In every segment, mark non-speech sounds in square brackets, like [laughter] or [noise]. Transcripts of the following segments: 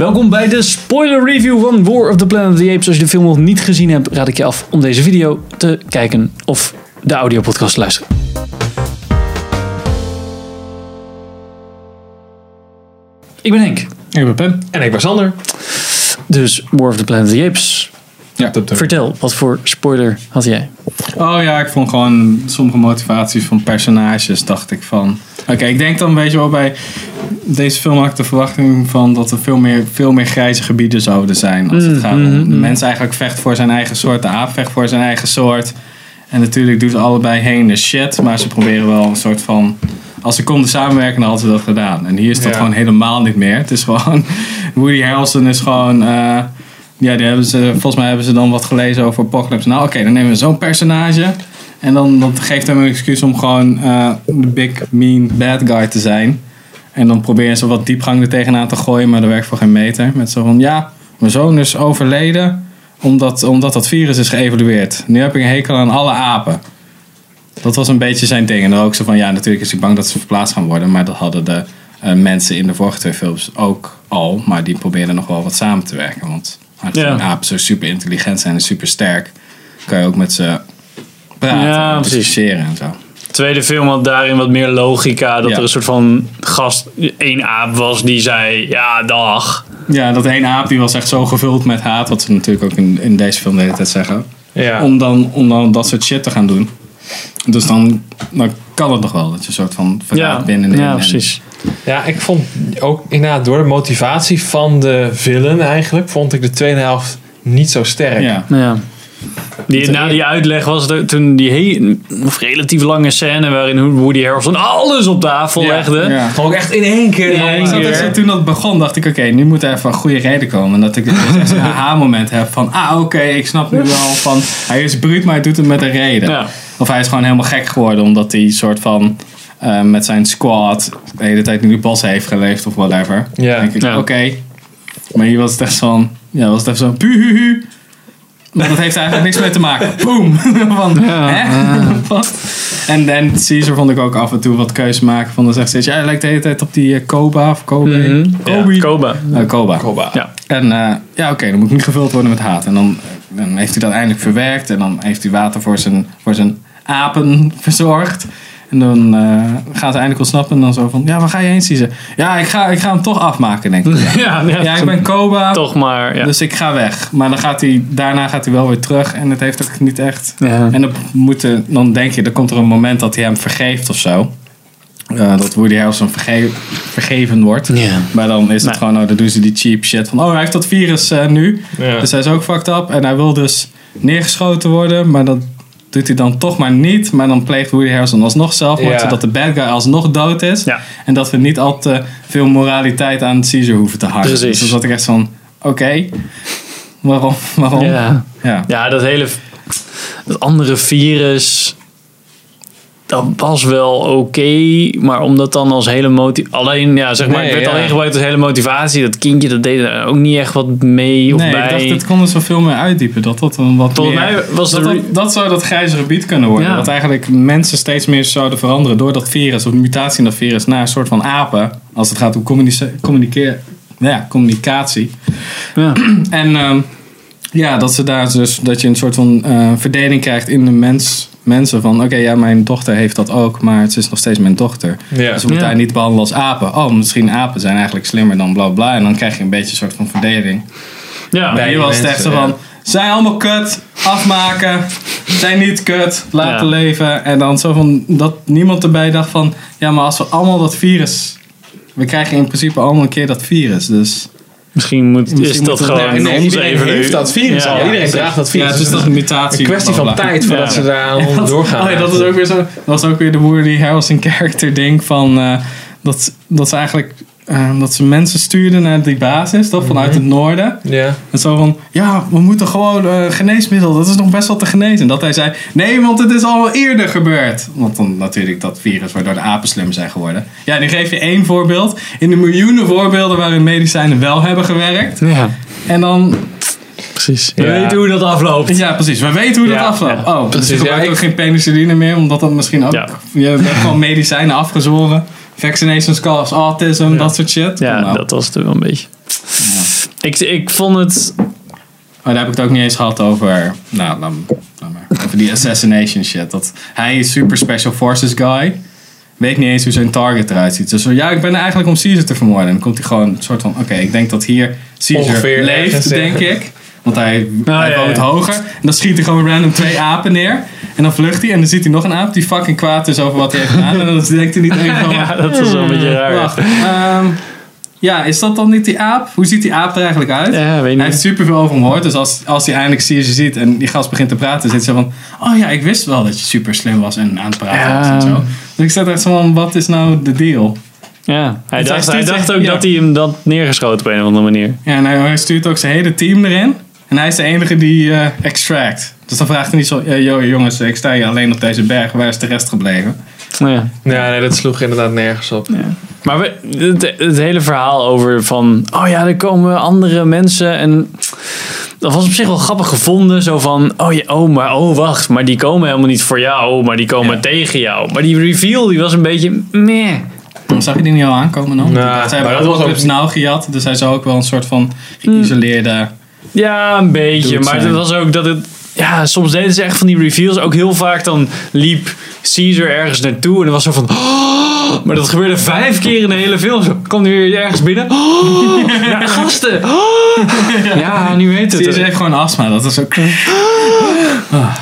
Welkom bij de spoiler review van War of the Planet of the Apes. Als je de film nog niet gezien hebt, raad ik je af om deze video te kijken of de audiopodcast te luisteren. Ik ben Henk. Ik ben Pim. En ik ben Sander. Dus War of the Planet of the Apes. Ja. Vertel, wat voor spoiler had jij? Oh ja, ik vond gewoon sommige motivaties van personages, dacht ik van... Oké, ik denk dan een beetje wel bij deze film had ik de verwachting van dat er veel meer, veel meer grijze gebieden zouden zijn. Als het gaat om de mens eigenlijk vecht voor zijn eigen soort, de aap vecht voor zijn eigen soort. En natuurlijk doen ze allebei heen de shit, maar ze proberen wel een soort van... Als ze konden samenwerken, dan hadden ze dat gedaan. En hier is dat Ja. gewoon helemaal niet meer. Het is gewoon... [laughs] Woody Harrelson is gewoon... eh, ja, die hebben ze, volgens mij hebben ze dan wat gelezen over Apocalypse. Nou, oké, dan nemen we zo'n personage. En dan dat geeft hem een excuus om gewoon eh, de big, mean, bad guy te zijn. En dan proberen ze wat diepgang er tegenaan te gooien, maar dat werkt voor geen meter. Met zo van, ja, mijn zoon is overleden omdat, omdat dat virus is geëvolueerd. Nu heb ik een hekel aan alle apen. Dat was een beetje zijn ding. En dan ook zo van, ja, natuurlijk is hij bang dat ze verplaatst gaan worden. Maar dat hadden de eh, mensen in de vorige twee films ook al. Maar die probeerden nog wel wat samen te werken. Want aangezien Ja. apen zo super intelligent zijn en super sterk, kan je ook met ze praten Ja, en discussiëren en zo. De tweede film had daarin wat meer logica. Dat Ja. er een soort van gast, één aap was die zei, ja, dag. Ja, dat ene aap die was echt zo gevuld met haat. Wat ze natuurlijk ook in, in deze film de hele tijd zeggen. Ja. Om, dan, om dan dat soort shit te gaan doen. Dus dan, dan kan het nog wel. Dat je een soort van verraad Ja, binnen ja precies. ja, ik vond ook inderdaad door de motivatie van de villain eigenlijk, vond ik de tweede helft niet zo sterk. Ja. Ja. Die, na die uitleg was er toen die he- of relatief lange scène waarin Woody Harrelson alles op tafel Ja, legde. Ja. Gewoon ook echt in één keer. In één keer. toen dat begon, dacht ik, oké, nu moet er even een goede reden komen. En dat ik echt een [laughs] aha-moment heb van, ah, oké, ik snap nu wel van, hij is bruut, maar hij doet het met een reden. Ja. Of hij is gewoon helemaal gek geworden, omdat hij soort van eh, met zijn squad de hele tijd in de bos heeft geleefd of whatever. Ja. Dan denk ik, Ja. oké. Maar hier was het echt van, ja, was het echt zo, puhuhu. Maar dat heeft eigenlijk niks mee te maken. [laughs] Boom. [laughs] van, hè? [laughs] Wat? En en Caesar vond ik ook af en toe wat keuze maken. Van dan zegt ze, ja, hij lijkt de hele tijd op die eh, Koba of Kobe. Mhm. Kobe. Ja, Koba. Eh, Koba. Koba. Ja. En eh, ja, oké, dan moet ik niet gevuld worden met haat. En dan, dan heeft hij dat eindelijk verwerkt. En dan heeft hij water voor zijn, voor zijn apen verzorgd. En dan eh, gaan ze eindelijk ontsnappen. En dan zo van, ja, waar ga je heen, Caesar? Ja, ik ga, ik ga hem toch afmaken, denk ik. [laughs] Ja, ja, Ja, ik ben Koba. toch maar. Ja. Dus ik ga weg. Maar dan gaat hij, daarna gaat hij wel weer terug. En het heeft ook niet echt... Ja. En dan, moeten, dan denk je, er komt er een moment dat hij hem vergeeft of zo. Eh, dat Woody Harrelson verge vergeven wordt. Maar dan is het Nee. gewoon, oh, dan doen ze die cheap shit van, oh, hij heeft dat virus eh, nu. Dus hij is ook fucked up. En hij wil dus neergeschoten worden, maar dat doet hij dan toch maar niet. Maar dan pleegt Woody Harrelson alsnog zelfmoord, Ja. zodat de bad guy alsnog dood is. Ja. En dat we niet al te veel moraliteit aan Caesar hoeven te hangen. Precies. Dus dan zat ik echt van, oké, waarom? waarom? Ja. Ja. ja, dat hele. Dat andere virus. Dat was wel oké, maar omdat dan als hele motivatie. Alleen, ja, zeg maar, Nee, het werd ja. alleen gebruikt als hele motivatie. Dat kindje, dat deed er ook niet echt wat mee of Nee, bij. ik dacht, het kon er zoveel meer uitdiepen. Dat dat een wat Volgens meer... mij was dat, dat, zou dat grijze gebied kunnen worden. Ja. Dat eigenlijk mensen steeds meer zouden veranderen door dat virus of mutatie in dat virus naar een soort van apen. Als het gaat om communice- communiceer- ja, communicatie. Ja. En ehm, ja, dat, ze daar dus, dat je een soort van eh, verdeling krijgt in de mens, mensen. Van oké, ja, mijn dochter heeft dat ook, maar het is nog steeds mijn dochter. Ja. Dus we moeten Ja. haar niet behandelen als apen. Oh, misschien apen zijn eigenlijk slimmer dan bla bla. En dan krijg je een beetje een soort van verdeling. Ja. Maar hier was het echt zo ja. van... Zijn allemaal kut, afmaken. Zijn niet kut, laten Ja. leven. En dan zo van... Dat niemand erbij dacht van... Ja, maar als we allemaal dat virus... We krijgen in principe allemaal een keer dat virus. Dus... Misschien moet, Misschien is dat moet het- gewoon Nee, nee, ons iedereen even. heeft dat virus Ja. al. Iedereen draagt dat virus. Ja, het is dat een mutatie. een kwestie van tijd voordat Ja. ze daar aan [laughs] doorgaan. Oh ja, dat is ook weer zo. Dat was ook weer de Woody Harrelson character ding van eh, dat, dat ze eigenlijk eh, dat ze mensen stuurden naar die basis, toch vanuit het noorden. Ja. En zo van, ja, we moeten gewoon eh, geneesmiddel, dat is nog best wel te genezen. En dat hij zei, nee, want het is al eerder gebeurd. Want dan natuurlijk dat virus waardoor de apen slimmer zijn geworden. Ja, nu geef je één voorbeeld. In de miljoenen voorbeelden waarin medicijnen wel hebben gewerkt. Ja, En dan, precies. We Ja. weten hoe dat afloopt. ja precies, we weten hoe dat afloopt. ja. Oh, dus Precies, je gebruikt ja, ook geen penicilline meer, omdat dat misschien ook, Ja. je hebt gewoon medicijnen afgezworen. Vaccinations cause autism, dat soort shit. Ja, Nou, dat was het wel een beetje. Ik, ik vond het... Maar daar heb ik het ook niet eens gehad over. Nou, laat maar. Over die assassination shit. Dat hij is super special forces guy. Weet niet eens hoe zijn target eruit ziet. Dus ja, ik ben er eigenlijk om Caesar te vermoorden. En dan komt hij gewoon een soort van: oké, ik denk dat hier Caesar Ongeveer leeft, denk ik. Want hij, Nou, hij ja, woont ja. hoger. En dan schiet hij gewoon random twee apen neer. En dan vlucht hij. En dan ziet hij nog een aap die fucking kwaad is over wat hij heeft gedaan. En dan denkt hij niet [laughs] even van: Ja, dat was wel een beetje raar. wacht. ehm, ja, is dat dan niet die aap? Hoe ziet die aap er eigenlijk uit? Ja, weet Hij heeft superveel over hem gehoord. Dus als, als hij eindelijk Caesar ziet en die gast begint te praten, zit ze van: Oh ja, ik wist wel dat je super slim was en aan het praten Ja. was en zo. Dus ik zat echt zo van: Wat is nou de deal? Ja, hij dacht, is hij dacht ook ja. dat hij hem dat neergeschoten op een of andere manier. Ja, en hij, hij stuurt ook zijn hele team erin. En hij is de enige die eh, extract. Dus dan vraagt hij niet zo: "Eh, Yo, jongens, ik sta hier alleen op deze berg. Waar is de rest gebleven? Nou ja. Ja, nee, dat sloeg inderdaad nergens op. Maar we, het, het hele verhaal over van... Oh ja, er komen andere mensen en... Dat was op zich wel grappig gevonden. Zo van, oh, ja, oh, maar oh, wacht. Maar die komen helemaal niet voor jou. Maar die komen Ja. tegen jou. Maar die reveal, die was een beetje meh. Zag je die niet al aankomen dan? Nou, was Apocalypse ook- Now gejat. Dus hij zou ook wel een soort van geïsoleerde... Ja, een beetje. Maar het was ook dat het... Ja, soms deden ze echt van die reveals. Ook heel vaak dan liep Caesar ergens naartoe. En dan was zo van... "Oh!" maar dat gebeurde vijf keer in de hele film. Zo kwam hij weer ergens binnen. "Oh!" [laughs] ja, gasten. "Oh!" ja, nu weet het. Caesar heeft gewoon astma. Dat is ook... [laughs]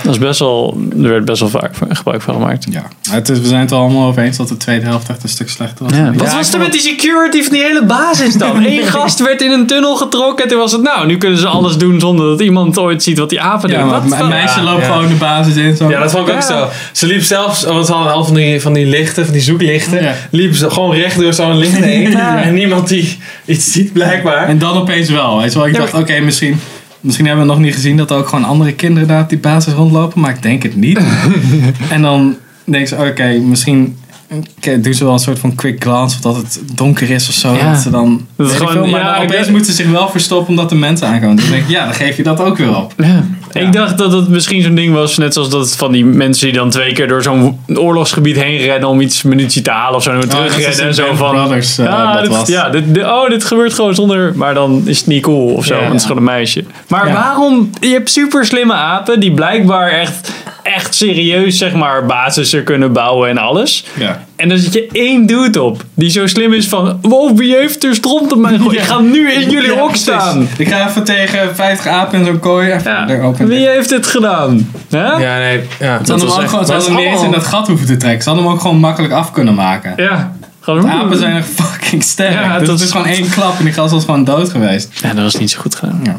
Dat is best wel, er werd best wel vaak gebruik van gemaakt. Ja, het is, we zijn het er allemaal over eens dat de tweede helft echt een stuk slechter was. Ja, wat Ja, was er met die security van die hele basis dan? [laughs] Eén gast werd in een tunnel getrokken en toen was het nou, nu kunnen ze alles doen zonder dat iemand ooit ziet wat die apen Ja, maar een meisje loopt ja. gewoon de basis in. Zo. Ja, dat vond ik ook zo. Ze liep zelfs, want ze hadden al van die, van die lichten, van die zoeklichten. Ja. Liep ze gewoon recht door zo'n licht heen. [laughs] Ja. En niemand die iets ziet, blijkbaar. En dan opeens wel. Weet je wel? Ik Ja, dacht, oké, misschien, misschien hebben we nog niet gezien dat er ook gewoon andere kinderen daar op die basis rondlopen. Maar ik denk het niet. [laughs] en dan denk ze, oké, misschien oké, doen ze wel een soort van quick glance. Of dat het donker is of zo. Ja. Dat ze dan... Dat is weet ik gewoon- veel, maar ja, dan opeens moeten ze zich wel verstoppen omdat de mensen aankomen. Dus dan denk ik, ja, dan geef je dat ook weer op. Ja. Ja. Ik dacht dat het misschien zo'n ding was, net zoals dat van die mensen die dan twee keer door zo'n oorlogsgebied heen rennen om iets munitie te halen of zo en weer Oh, terugrennen en zo Band van. Brothers, eh, ja, dat dit, was. ja dit, dit- oh, dit gebeurt gewoon zonder. Maar dan is het niet cool of zo, Ja. want het is gewoon een meisje. Maar Ja. waarom? Je hebt super slimme apen die blijkbaar echt, echt serieus, zeg maar, basissen kunnen bouwen en alles. Ja. En dan zit je één dude op die zo slim is van: wow, wie heeft er stront op mijn gooi? Ik ga nu in jullie Ja, hok precies. staan. Ik ga even tegen 50 apen in zo'n kooi even Ja. er. Wie heeft het gedaan? Hè? Ja, nee. Ja. Ze hadden hem ook gewoon, ze hadden niet eens in dat gat hoeven te trekken. Ze hadden hem ook gewoon makkelijk af kunnen maken. Ja. Gewoon Apen zijn echt [laughs] fucking sterk. Ja, dus dat het is is- gewoon één klap en die gast was gewoon dood geweest. Ja, dat was niet zo goed gedaan. Ja.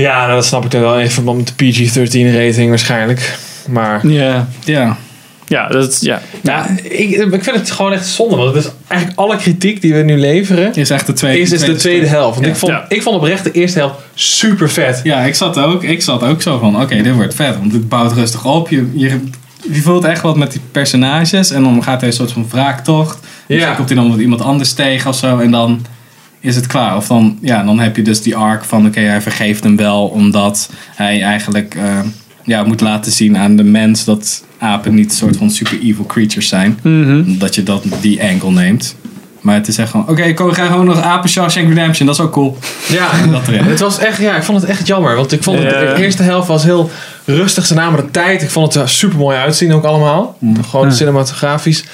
Ja, nou, dat snap ik dan wel in verband met de PG-13 rating waarschijnlijk. Maar Ja. Ja. Ja, dat, ja. ja, ik, ik vind het gewoon echt zonde. Want het is eigenlijk alle kritiek die we nu leveren, Is echt de tweede. is, is de tweede helft. Want Ja. ik, vond, Ja. ik vond oprecht de eerste helft super vet. Ja, ik zat ook, ik zat ook zo van, oké, dit wordt vet. Want het bouwt rustig op. Je, je, je voelt echt wat met die personages. En dan gaat hij een soort van wraaktocht. Misschien Ja. komt hij dan met iemand anders tegen of zo. En dan is het klaar. Of dan, ja, dan heb je dus die arc van, oké, hij vergeeft hem wel. Omdat hij eigenlijk eh, ja, moet laten zien aan de mens dat apen niet een soort van super evil creatures zijn. Mhm. Dat je dat, die angle neemt. Maar het is echt gewoon, oké, ik ga gewoon nog Apen Shawshank Redemption. Dat is ook cool. Ja, [laughs] Dat erin. het was echt, ja, ik vond het echt jammer. Want ik vond het, de eerste helft was heel rustig. Ze namen de tijd. Ik vond het er super mooi uitzien ook allemaal. Gewoon Ja. cinematografisch.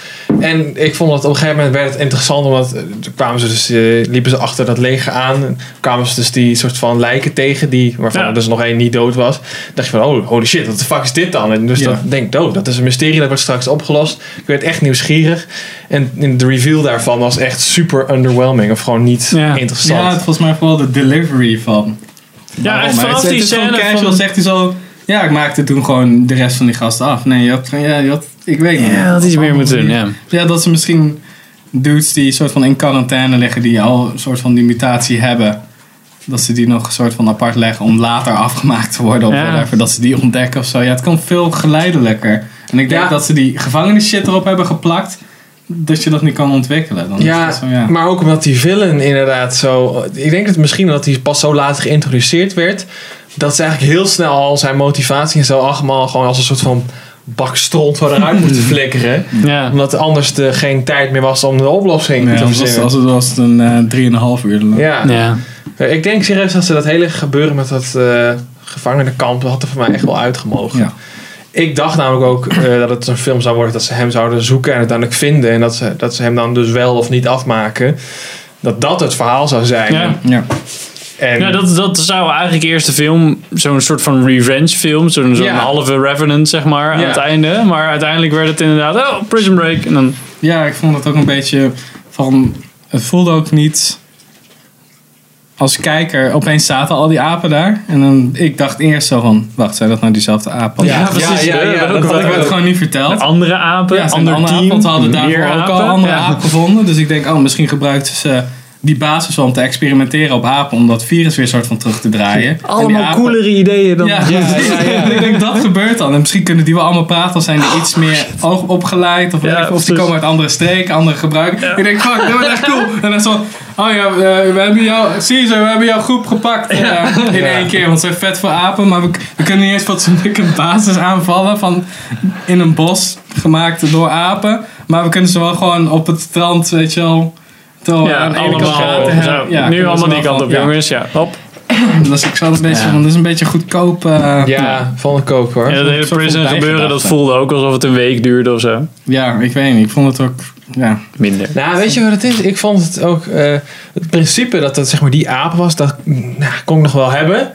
En ik vond het op een gegeven moment werd het interessant. Omdat eh, kwamen ze dus, eh, liepen ze achter dat leger aan. En kwamen ze dus die soort van lijken tegen. Die, waarvan Ja. er dus nog één niet dood was. dacht je van, oh, holy shit, wat de fuck is dit dan? En dus Ja. dat denk ik, oh, dat is een mysterie. Dat wordt straks opgelost. Ik werd echt nieuwsgierig. En in de reveal daarvan was echt super underwhelming. Of gewoon niet Ja. interessant. Ja, het volgens mij vooral de delivery van. Ja, echt vanaf het, die gewoon scène casual, van- zegt hij zo... Ja, ik maakte toen gewoon de rest van die gasten af. Nee, je had, ja, je had, ik weet niet. Ja, had iets meer moeten doen, ja. Ja, dat ze misschien dudes die soort van in quarantaine liggen, die al een soort van die mutatie hebben, dat ze die nog een soort van apart leggen om later [laughs] afgemaakt te worden of Ja. whatever, dat ze die ontdekken of zo. Ja, het kan veel geleidelijker. En ik denk Ja. dat ze die gevangenis shit erop hebben geplakt, dat je dat niet kan ontwikkelen. Dan Ja, is het zo, ja. maar ook omdat die villain inderdaad zo... Ik denk dat misschien dat hij pas zo laat geïntroduceerd werd... dat ze eigenlijk heel snel al zijn motivatie en zo allemaal gewoon als een soort van bak stront zo eruit [laughs] moeten flikkeren. Ja. Omdat anders er geen tijd meer was om de oplossing Ja, te als, het- verzinnen. als het was het een eh, drieënhalf uur lang. Ja. Ja. Eh, Ik denk serieus dat ze dat hele gebeuren met dat eh gevangenenkamp, dat had er voor mij echt wel uitgemogen. Ja. Ik dacht namelijk ook eh, [clears throat] dat het een film zou worden dat ze hem zouden zoeken en uiteindelijk vinden. En dat ze, dat ze hem dan dus wel of niet afmaken. Dat dat het verhaal zou zijn. Ja. Ja. En, Ja, dat, dat zou eigenlijk eerst de film, zo'n soort van revenge film, zo'n Ja. halve Revenant zeg maar, aan Ja. het einde. Maar uiteindelijk werd het inderdaad, oh, Prison Break. En dan, Ja, ik vond het ook een beetje van. Het voelde ook niet. Als kijker, opeens zaten al die apen daar. En dan, ik dacht eerst zo van: wacht, zijn dat nou diezelfde apen? ja, Ja, precies. Ja, ja, ja, Dat werd gewoon niet verteld. andere apen, Ja, andere team, apen, want we hadden daarvoor ook al andere Ja. apen gevonden. Dus ik denk, oh, misschien gebruikten ze die basis om te experimenteren op apen. Om dat virus weer soort van terug te draaien. Allemaal apen- coolere ideeën dan. Ja, ja, ja, ja. [laughs] ik denk dat gebeurt dan. En misschien kunnen die wel allemaal praten. Of zijn die iets meer oog opgeleid. Of, weet Ja, ik veel, of precies. komen uit andere streken, andere gebruiken. Ik denk, fuck, dat wordt echt cool. En dan zo, oh ja, we, we hebben jou, Caesar, we hebben jouw groep gepakt. eh, in Ja. één keer, want ze zijn vet voor apen. Maar we, we kunnen niet eens fatsoenlijk een basis aanvallen van in een bos gemaakt door apen. Maar we kunnen ze wel gewoon op het strand, weet je wel. Terwijl Ja, aan de ene kant allemaal, gaten zo, hebben. Ja, nu allemaal die kant op, ja. jongens. Ja, hop. [clears throat] Dus ik zat een beetje Ja. van, dit is een beetje goedkoop. eh, ja, vond ik ook hoor. Dat hele van prison gebeuren, dat voelde ook alsof het een week duurde of zo. Ja, ik weet niet. Ik vond het ook. Ja. Minder. Nou, weet je wat het is? Ik vond het ook... eh, het principe dat het zeg maar die aap was, dat nou, kon ik nog wel hebben.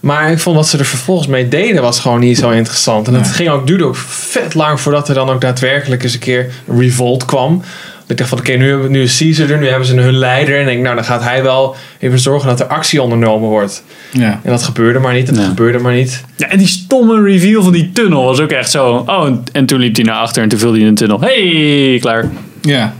Maar ik vond wat ze er vervolgens mee deden was gewoon niet zo interessant. En het ging ook, duurde ook vet lang voordat er dan ook daadwerkelijk eens een keer een revolt kwam. Ik dacht van oké, nu, hebben we- nu is Caesar er, nu hebben ze hun leider. En ik denk, nou dan gaat hij wel even zorgen dat er actie ondernomen wordt. ja. En dat gebeurde maar niet, dat Ja. gebeurde maar niet. Ja, en die stomme reveal van die tunnel was ook echt zo. Oh, en- en toen liep hij naar achter en toen viel hij in een tunnel. Hey, klaar. Ja.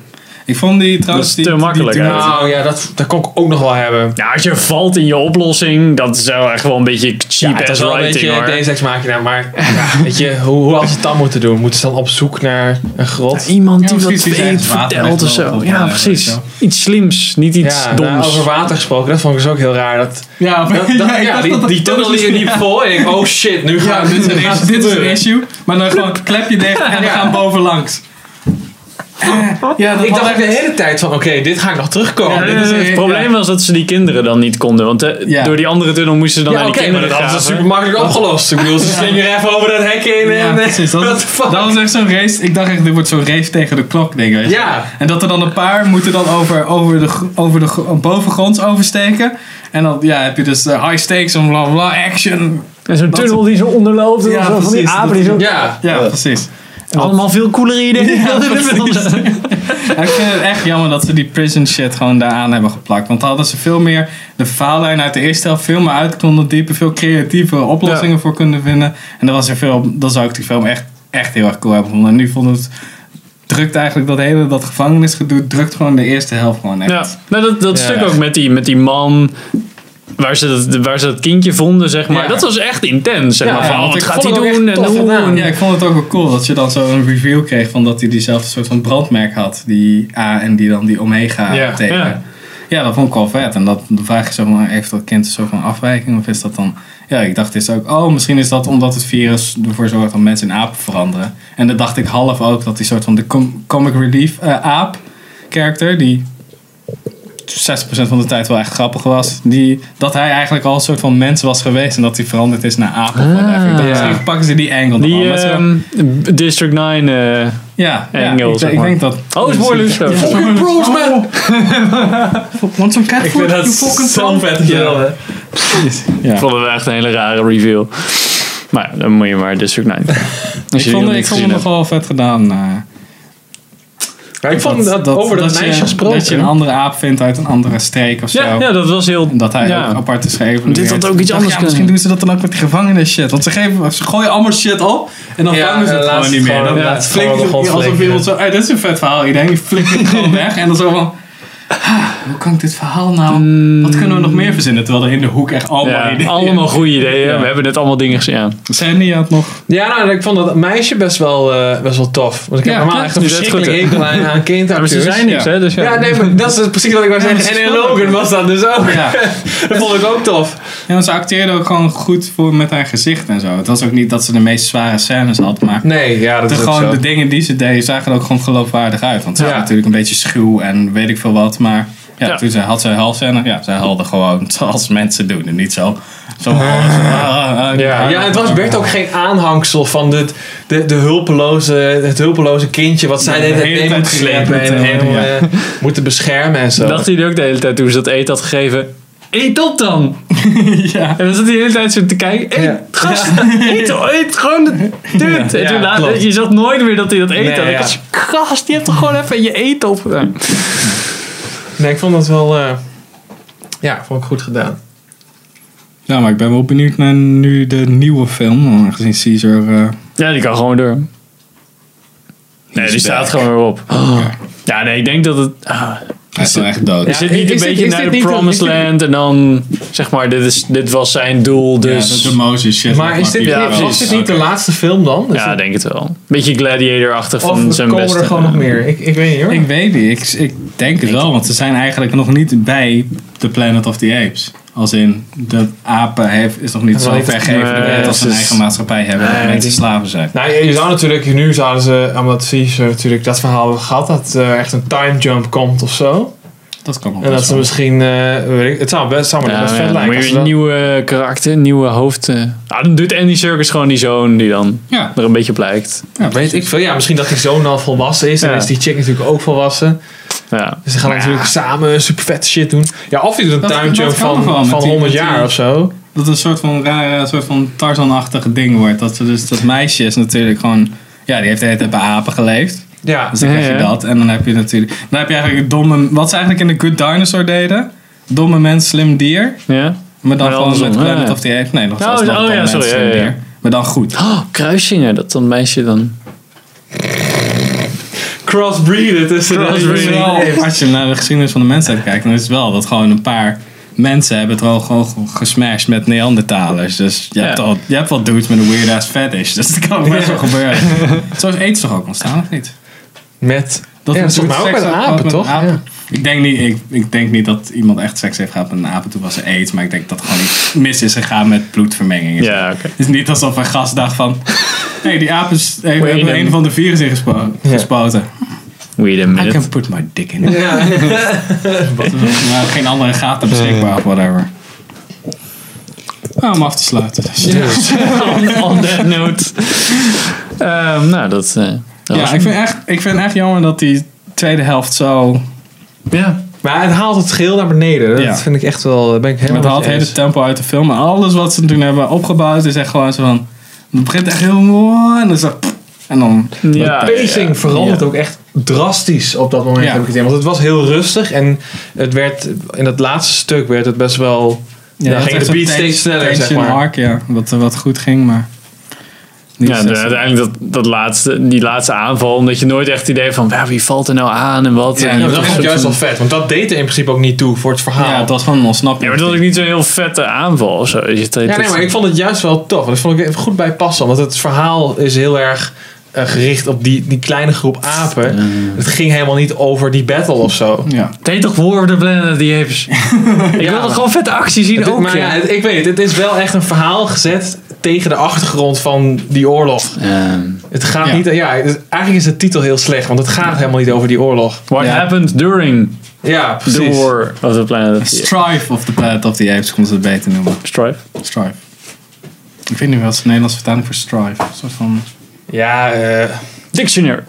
Ik vond die trouwens... Dat is te die, makkelijk, die, hè? die- Nou ja, dat, dat kon ik ook nog wel hebben. Ja, als je valt in je oplossing, dat is wel echt wel een beetje cheap Ja, ass is wel een writing beetje hoor. deze ex machina, maar [laughs] ja, weet je, hoe, hoe als ze het dan moeten doen? Moeten ze dan op zoek naar een grot? Iemand die hij weet, vertelt of zo. Ja, weet precies. je Iets slims, niet iets Ja, nou, doms. over water gesproken, dat vond ik dus ook heel raar. Dat, Ja, dat, dat- [laughs] ja, die, dat dat- die tunnel die liep vol en ik, oh shit, nu Ja, gaat dit is, een issue, het dit is een gebeuren. issue. Maar dan gewoon klep je dicht en we gaan bovenlangs. Ja, dat Ik was dacht echt- de hele tijd van, oké, dit ga ik nog terugkomen. Ja, Dit is het ja. probleem was dat ze die kinderen dan niet konden. Want eh, Ja. door die andere tunnel moesten ze dan ja, naar die maar kinderen dat hadden ze graven. super makkelijk opgelost. Ik bedoel, ze [laughs] slingeren even over dat hek in en... Ja, eh, precies. Dat, [laughs] what the fuck? dat was echt zo'n race. Ik dacht echt, dit wordt zo'n race tegen de klok ding. weet je. Ja. En dat er dan een paar moeten dan over, over de, over de gr- bovengronds oversteken. En dan ja, heb je dus eh, high stakes en bla bla action. En zo'n Dat- tunnel die zo onderloopt. en Ja, zo van die precies. apen die zo... Ja. Ja, precies. Allemaal veel coolere ideeën. [laughs] Ja, ik vind het echt jammer dat ze die prison shit gewoon daaraan hebben geplakt. Want dan hadden ze veel meer de verhaallijn uit de eerste helft veel meer uit konden diepen. Veel creatieve oplossingen voor kunnen vinden. En dan was er veel, dan zou ik die film echt, echt heel erg cool hebben gevonden. En nu vond het, drukt eigenlijk dat hele, dat gevangenisgedoe, drukt gewoon de eerste helft gewoon echt. Ja, nou, dat, dat Ja. stuk ook met die, met die man. Waar ze, dat, waar ze dat kindje vonden, zeg maar. Ja. Dat was echt intens. Zeg Ja, maar. Van, want wat gaat hij doen? En hoe? gedaan. Ja, ik vond het ook wel cool dat je dan zo een review kreeg van dat hij diezelfde soort van brandmerk had. Die A en die dan die Omega Ja, teken. ja. Ja. dat vond ik wel vet. En dat, dan vraag je zo van, heeft dat kind een soort van afwijking? Of is dat dan... Ja, ik dacht is ook, oh, misschien is dat omdat het virus ervoor zorgt dat mensen in apen veranderen. En dan dacht ik half ook dat die soort van de com- comic relief eh, aap character, die 60% van de tijd wel echt grappig was, die, dat hij eigenlijk al een soort van mens was geweest en dat hij veranderd is naar dacht, ja. misschien pakken ze die angle nog Die ze- ehm, District 9. eh ja, ik, zeg ik maar. denk dat... Oh, spoilers. Ja. [laughs] Bros, man! [laughs] Want zo'n cat Ik vind dat zo'n vet. Ja. Ik vond het wel echt een hele rare review. Maar ja, dan moet je maar District 9. [laughs] Als Ik vond, nog ik vond het nog wel vet gedaan. eh, Ja, ik vond dat, over dat, meisje je, gesproken. Dat je een andere aap vindt uit een andere streek of zo. Ja, ja, dat was heel... En dat hij ja. ook apart is gegeven. Dit had ook iets anders Ja, misschien doen ze dat dan ook met die gevangenis shit. Want ze, geven, ze gooien allemaal shit op. En dan Ja, vangen ze en het laat gewoon niet meer. Dan het alsof iemand zo... Hey, dit is een vet verhaal. Iedereen die flikt het gewoon [laughs] weg. En dan zo van... "Ah, [sighs] Hoe kan ik dit verhaal nou... Wat kunnen we nog meer verzinnen? Terwijl er in de hoek echt allemaal Ja, ideeën... allemaal goede ideeën. Ja. We hebben net allemaal dingen gezien. Ja. Sandy had nog... Ja, nou, ik vond dat meisje best wel, eh, best wel tof. Want ik heb Ja, normaal ja, echt een verschrikkelijk hekel aan, aan [laughs] Maar kindacteurs. ze zijn niks, ja. hè? Dus ja. Ja, nee, maar dat is precies wat ik wou Ja, zeggen. maar en in Logan was dat dus ook. Ja. [laughs] dat vond ik ook tof. Ja, want ze acteerde ook gewoon goed voor met haar gezicht en zo. Het was ook niet dat ze de meest zware scènes had, maar Nee, ja, dat de, is ook gewoon zo. de dingen die ze deed zagen er ook gewoon geloofwaardig uit. Want ze Ja. was natuurlijk een beetje schuw en weet ik veel wat, maar Ja, Ja. toen zij, had zij huilscène. Ja, zij huilde gewoon [laughs] zoals mensen doen. En niet zo... zo alles, ah, ah, Ja, ja, het was, werd ook geen aanhangsel van dit, de, de hulpeloze, het hulpeloze kindje wat zij Ja, de de hele hele tijd moet slepen en, ja. eh, moeten beschermen en zo. Dacht hij ook de hele tijd toen ze dat eten had gegeven. Eet op dan! [laughs] ja. En dan zat hij de hele tijd zo te kijken. Eet, Ja. gast, eet, eet gewoon. Dude. En toen Ja, later- klopt. je zag nooit meer dat hij dat eten Nee, had. Ik gast, je hebt toch gewoon even je eten op. Nee, ik vond dat wel, eh, ja, vond ik goed gedaan. Ja, maar ik ben wel benieuwd naar nu de nieuwe film. Aangezien Caesar... eh, Ja, die kan gewoon door. Nee, die staat gewoon weer op. Ja, nee, ik denk dat het... ah, Hij is wel echt dood. is dit niet is een beetje naar de promised land en dan zeg maar, dit, is, dit was zijn doel, dus... Ja, de, de Moses shit. Maar is dit, Ja, was dit niet de laatste film dan? Is Ja, het- denk het wel. Beetje gladiator-achtig of van zijn komen beste. er gewoon nog meer? Ik, ik weet niet hoor. Ik weet niet. Ik, ik denk het wel, want ze zijn eigenlijk nog niet bij The Planet of the Apes. Als in, de apen heeft, is nog niet zo maar ik- ver geëvalueerd nee, als ze een eigen maatschappij hebben. Nee, dat mensen die- slaven zijn. Nou, je je zou natuurlijk, nu zouden ze, omdat Caesar natuurlijk dat verhaal hebben gehad, dat er echt een time jump komt of zo. Dat kan nog En dat best ze misschien, eh, weet ik, het zou best, zou me Ja, best maar vet ja, dan lijken. ze een dat- nieuwe karakter, nieuwe hoofd. eh. Ah, dan doet Andy Serkis gewoon die zoon die dan Ja, er een beetje op lijkt. ja Weet ik veel. Ja, misschien dat die zoon al volwassen is. En is die chick natuurlijk ook volwassen. Ja. Dus ze gaan natuurlijk samen super vette shit doen. Ja, of je doet een Dat- dat wel van, van die- 100 met die- jaar of zo. dat het een soort van rare, soort van Tarzan-achtige ding wordt. Dat, ze dus, dat meisje is natuurlijk gewoon... Ja, die heeft de hele tijd bij apen geleefd. Ja. Dus dan krijg je ja. dat. En dan heb je natuurlijk... Dan heb je eigenlijk domme... Wat ze eigenlijk in The Good Dinosaur deden. Domme mens, slim dier. Ja? Maar dan gewoon met Planet ja. of the Apes. Nee, nog Oh, zelfs nog oh, dom ja, mens, sorry, slim ja, ja. dier. Maar dan goed. Oh, kruisingen, dat dan meisje dan... Crossbreeden tussen Het is de... wel, als je naar de geschiedenis van de mensheid kijkt, dan is het wel dat gewoon een paar mensen hebben het wel gewoon gesmashed met Neandertalers. Dus je, hebt, al, je hebt wel dudes met een weird ass fetish. Dus dat kan ook best wel gebeuren. Zo is aids toch ook ontstaan, of niet? Met... Dat ja, is ook met apen, met toch? apen. Ja. Ik, denk niet, ik, ik denk niet dat iemand echt seks heeft gehad met een apen toen was er aids. Maar ik denk dat gewoon iets mis is gegaan met bloedvermenging. Ja, oké. Het is niet alsof een gast dacht van... Hé, hey, die aap is, heeft Wait a hebben een van de virus ingespo- Ja. gespoten. Wait a I can put my dick in it. Ja. [laughs] Maar geen andere gaten beschikbaar of whatever. Nou, om af te sluiten. [laughs] on, on that note. Ehm, nou, dat... eh, dat Ja, ik vind, echt, ik vind echt jammer dat die tweede helft zo... Ja. Maar het haalt het geheel naar beneden. Dat Ja. vind ik echt wel... Ben ik helemaal Het haalt het hele tempo uit de film. En alles wat ze toen hebben opgebouwd is echt gewoon zo van... Het begint echt heel mooi en dan zo... En dan... Ja, de pacing ja, verandert ja. ook echt drastisch op dat moment. Ja. Heb ik het idee. Want het was heel rustig en het werd, in dat laatste stuk werd het best wel. Ja, dat ging de beat een steeds sneller, zeg maar. arc, ja. Wat, wat goed ging, maar... Ja, de- uiteindelijk dat, dat laatste, die laatste aanval, omdat je nooit echt het idee van ja, wie valt er nou aan en wat. Ja, En Ja, dat dat juist wel vet, want dat deed er in principe ook niet toe voor het verhaal. Ja, het was gewoon een ontsnapping. Ja, maar dat was ook niet zo'n heel vette aanval of zo. Ja, nee, maar ik vond het juist wel tof. Dat vond ik even goed bij passen. Want het verhaal is heel erg eh, gericht op die, die kleine groep apen. Het ging helemaal niet over die battle of zo. Ja. Het heet toch War of the Planet of the Apes? [laughs] ik Ja. wil toch gewoon vette actie zien Het- ook. maar ja, het- ik weet het, het is wel echt een verhaal gezet tegen de achtergrond van die oorlog. Ehm, Het gaat Ja. niet, ja, het- eigenlijk is de titel heel slecht, want het gaat helemaal niet over die oorlog. what Ja. happened during Ja, the precies. War of the Planet of the Apes? Strife of the Planet of the Apes, konden ze het beter noemen. Strife. Strife. Ik weet niet wat is de Nederlandse vertaling voor Strife. Een soort van... Ja, eh, Dictionary.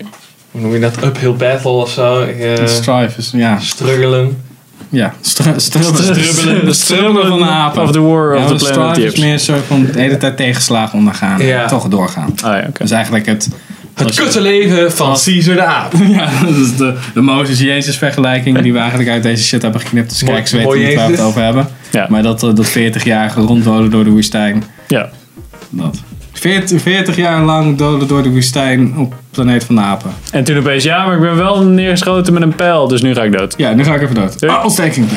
hoe noem je dat? Uphill battle of zo. Strife is, ja... struggelen. Ja, stru- strubbelen. Strubbelen. [laughs] De strubbelen van de apen. Of the War Ja, of maar the Planet the is meer een soort van de hele tijd tegenslagen ondergaan. Ja. En toch doorgaan. Ah ja, oké. Dus eigenlijk het... Het kutte leven van Caesar de aap. [laughs] Ja, dat is de, de Mozes-Jezus vergelijking die we eigenlijk uit deze shit hebben geknipt. Dus kijk, ze weten niet waar we het over hebben. Ja. Maar dat, eh, dat 40-jarige ronddolen door de woestijn. Ja. Dat. 40, 40 jaar lang doden door de woestijn op planeet van de apen. En toen opeens, ja, maar ik ben wel neergeschoten met een pijl, dus nu ga ik dood. Ja, nu ga ik even dood. Ah, ontsteking.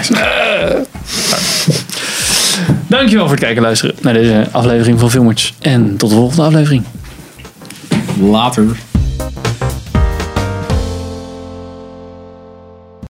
Dankjewel voor het kijken en luisteren naar deze aflevering van Filmers. En tot de volgende aflevering. Later.